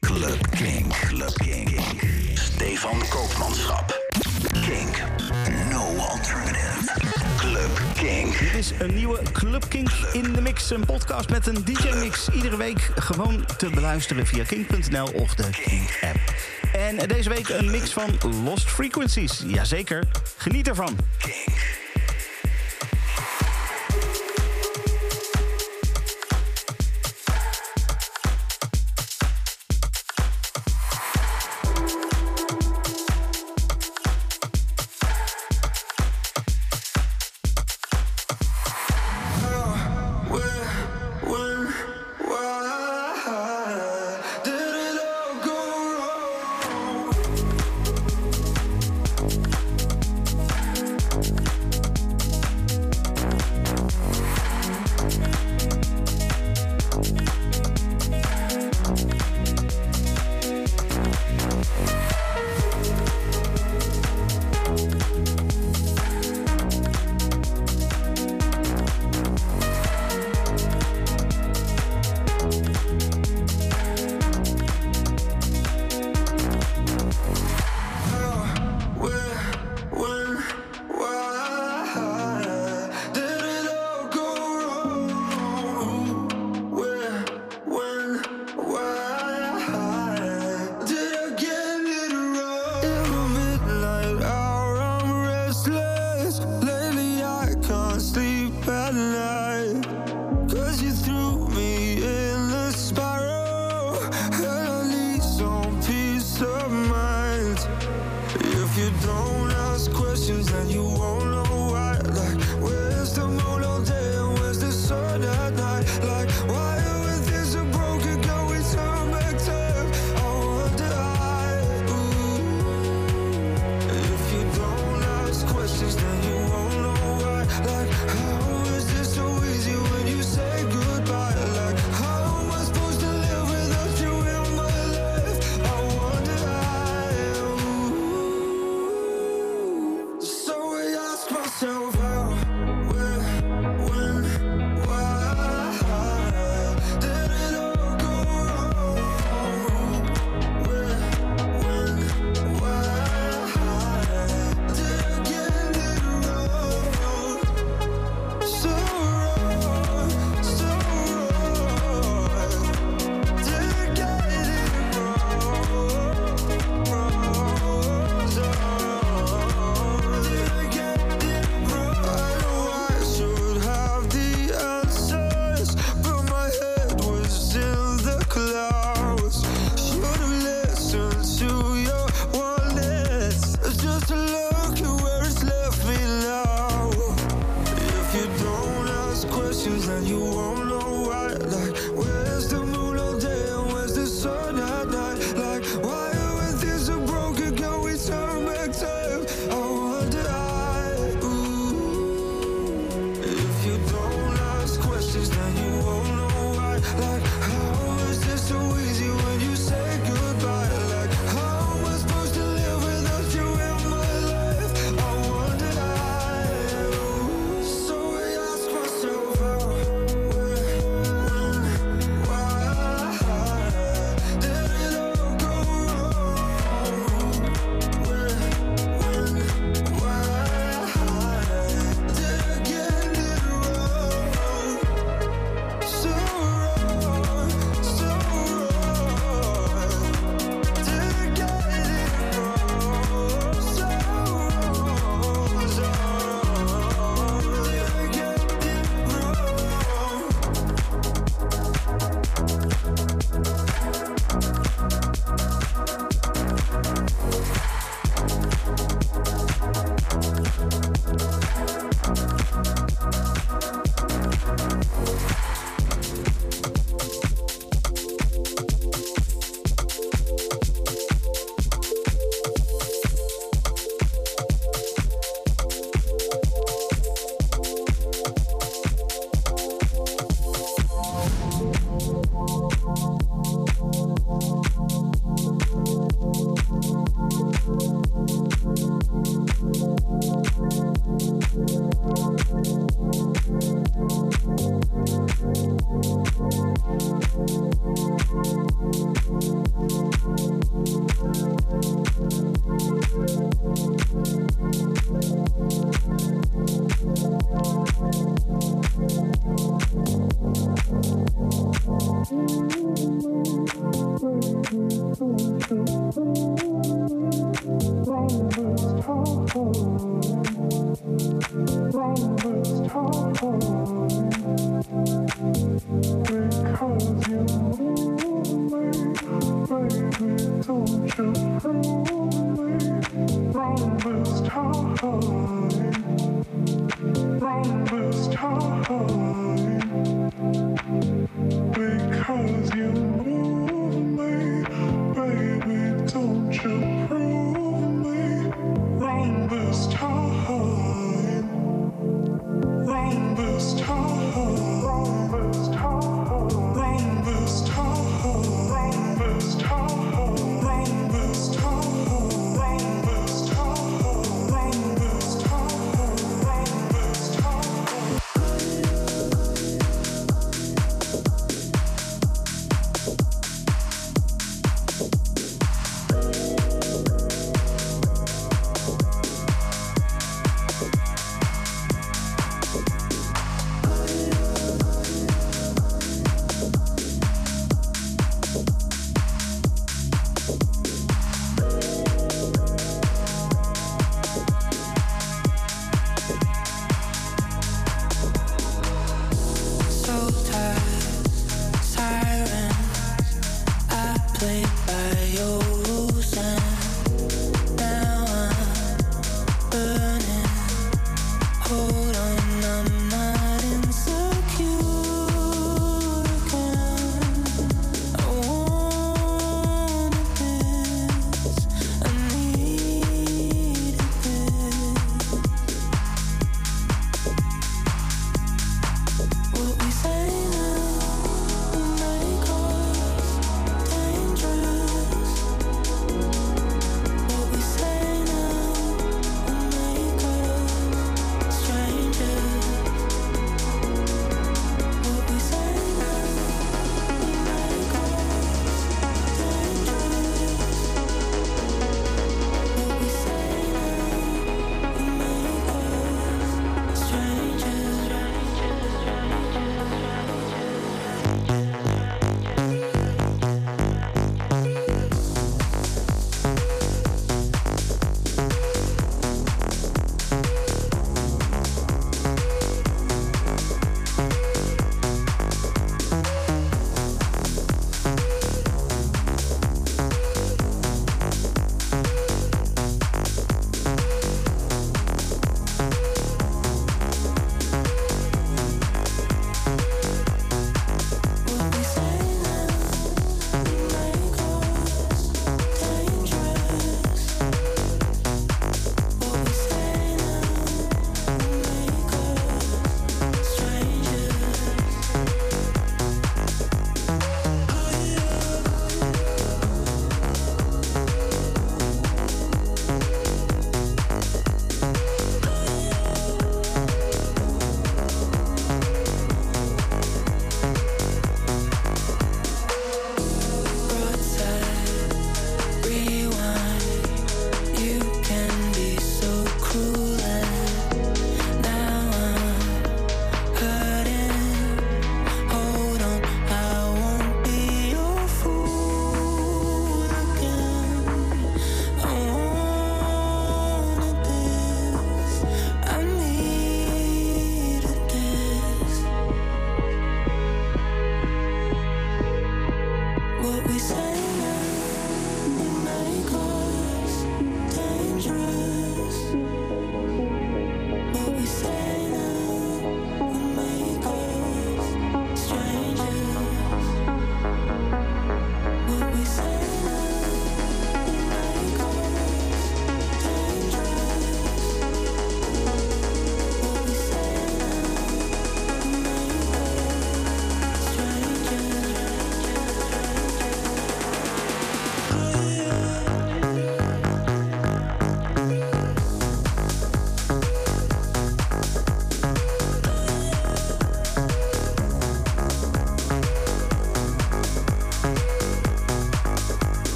Club King. Club King. Stefan Koopmanschap. Kink. No alternative. Club King. Dit is een nieuwe Club Kink in de Mix. Een podcast met een DJ-mix. Iedere week gewoon te beluisteren via kink.nl of de Kink-app. En deze week een mix van Lost Frequencies. Jazeker, geniet ervan. Kink.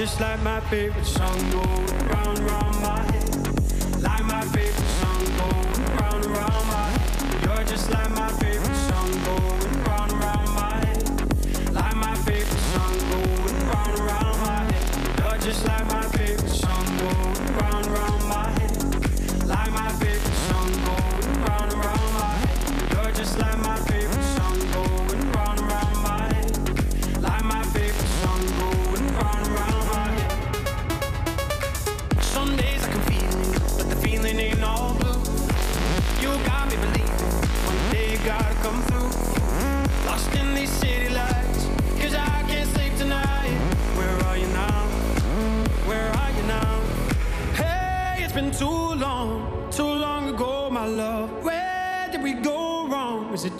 just like my favorite song go round round my head, like my favorite.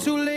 too late.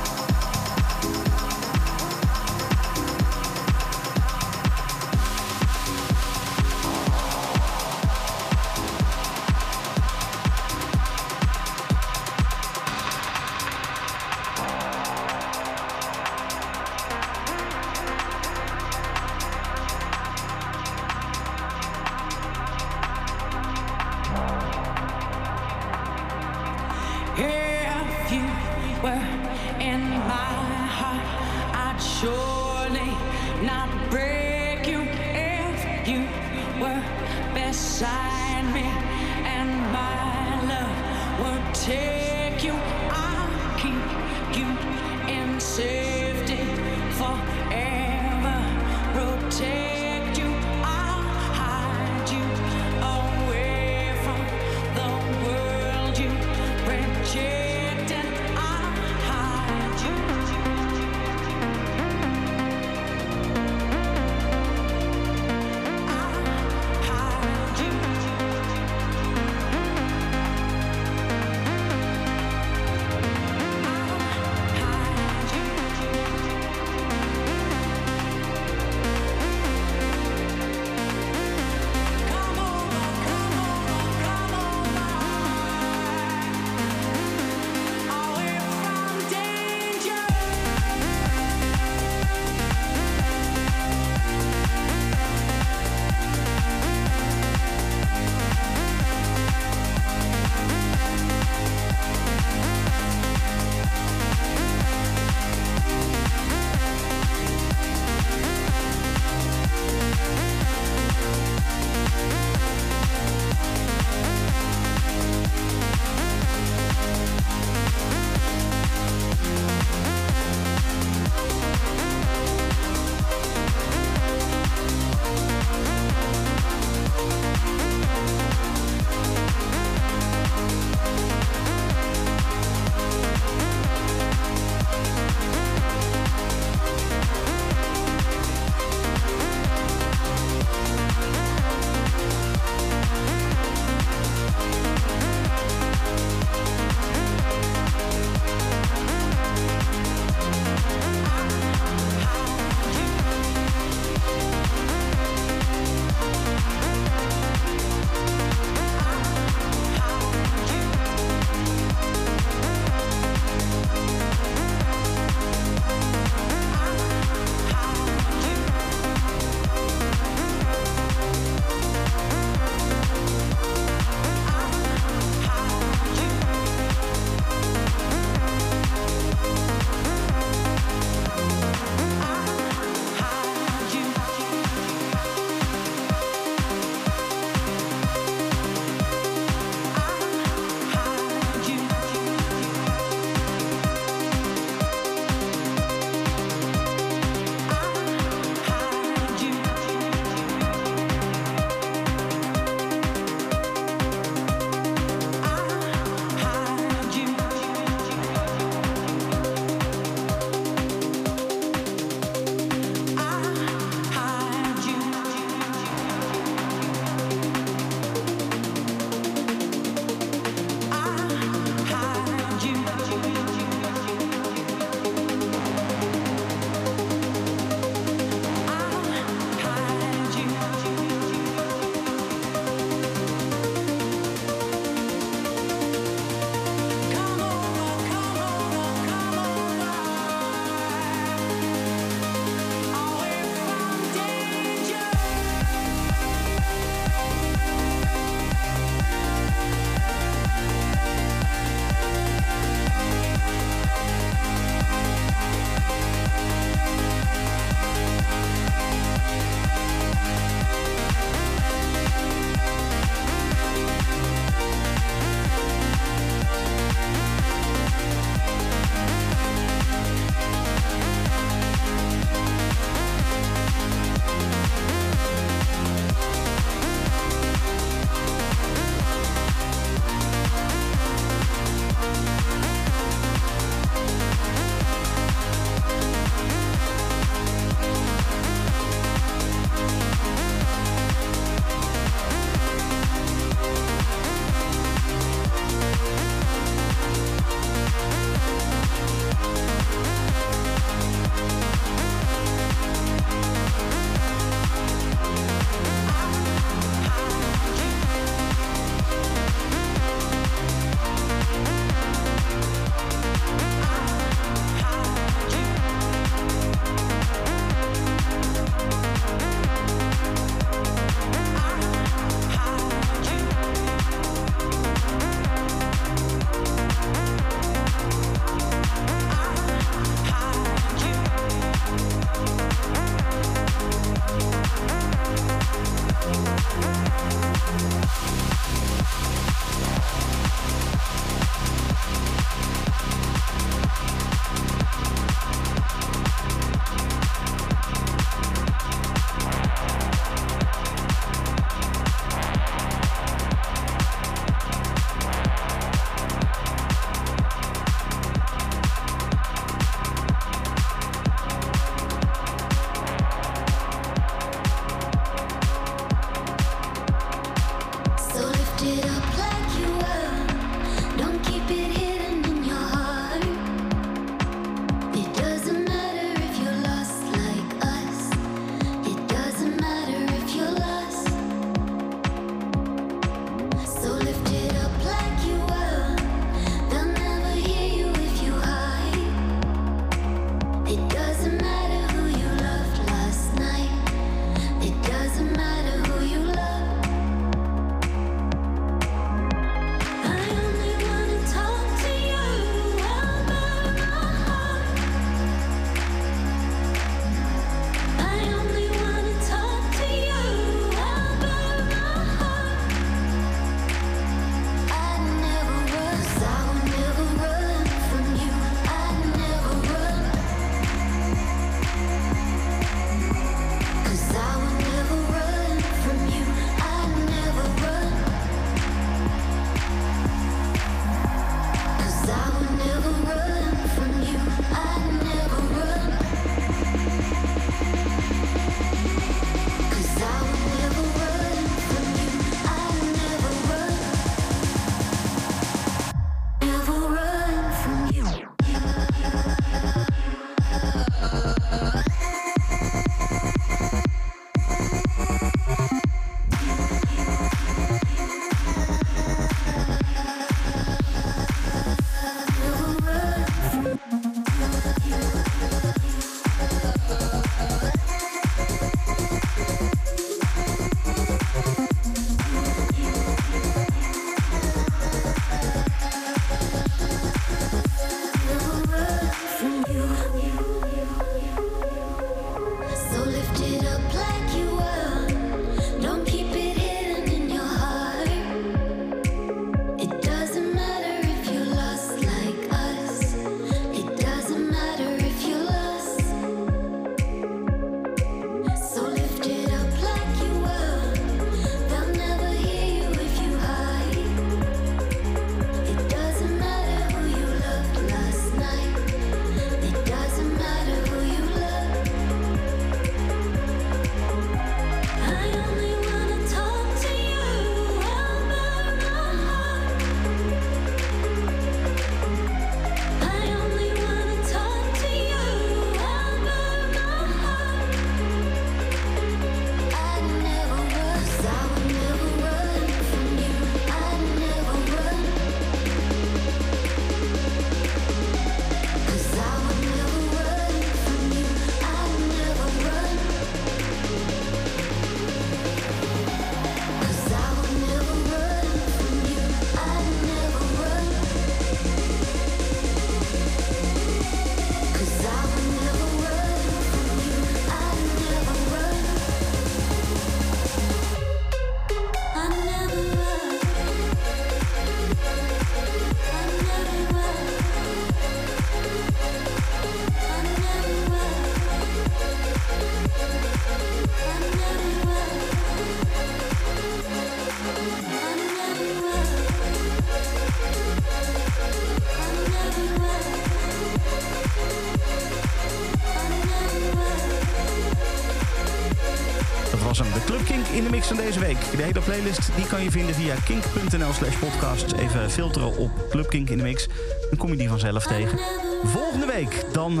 De hele playlist die kan je vinden via kink.nl slash podcast. Even filteren op Club Kink in de mix. Dan kom je die vanzelf tegen. Volgende week dan uh,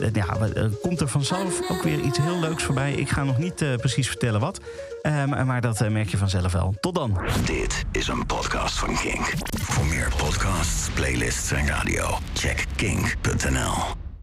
uh, ja, komt er vanzelf ook weer iets heel leuks voorbij. Ik ga nog niet precies vertellen wat. Maar, maar, dat merk je vanzelf wel. Tot dan. Dit is een podcast van Kink. Voor meer podcasts, playlists en radio, check kink.nl.